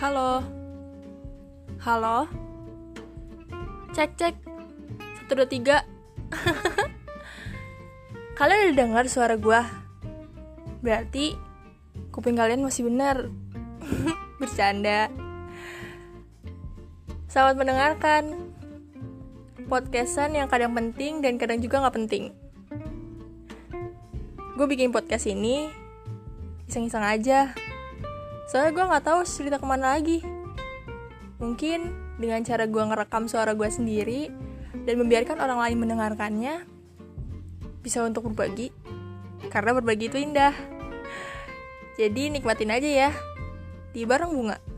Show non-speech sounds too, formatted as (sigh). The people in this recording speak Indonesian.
Halo. Halo. Cek cek. Satu dua tiga. (laughs) kalian udah dengar suara gua? Berarti kuping kalian masih benar. (laughs) Bercanda. Selamat mendengarkan podcastan yang kadang penting dan kadang juga nggak penting. Gue bikin podcast ini iseng-iseng aja. Soalnya gue nggak tahu cerita ke mana lagi. Mungkin dengan cara gue ngerekam suara gue sendiri dan membiarkan orang lain mendengarkannya, bisa untuk berbagi. Karena berbagi itu indah. Jadi nikmatin aja ya. Di bareng bunga.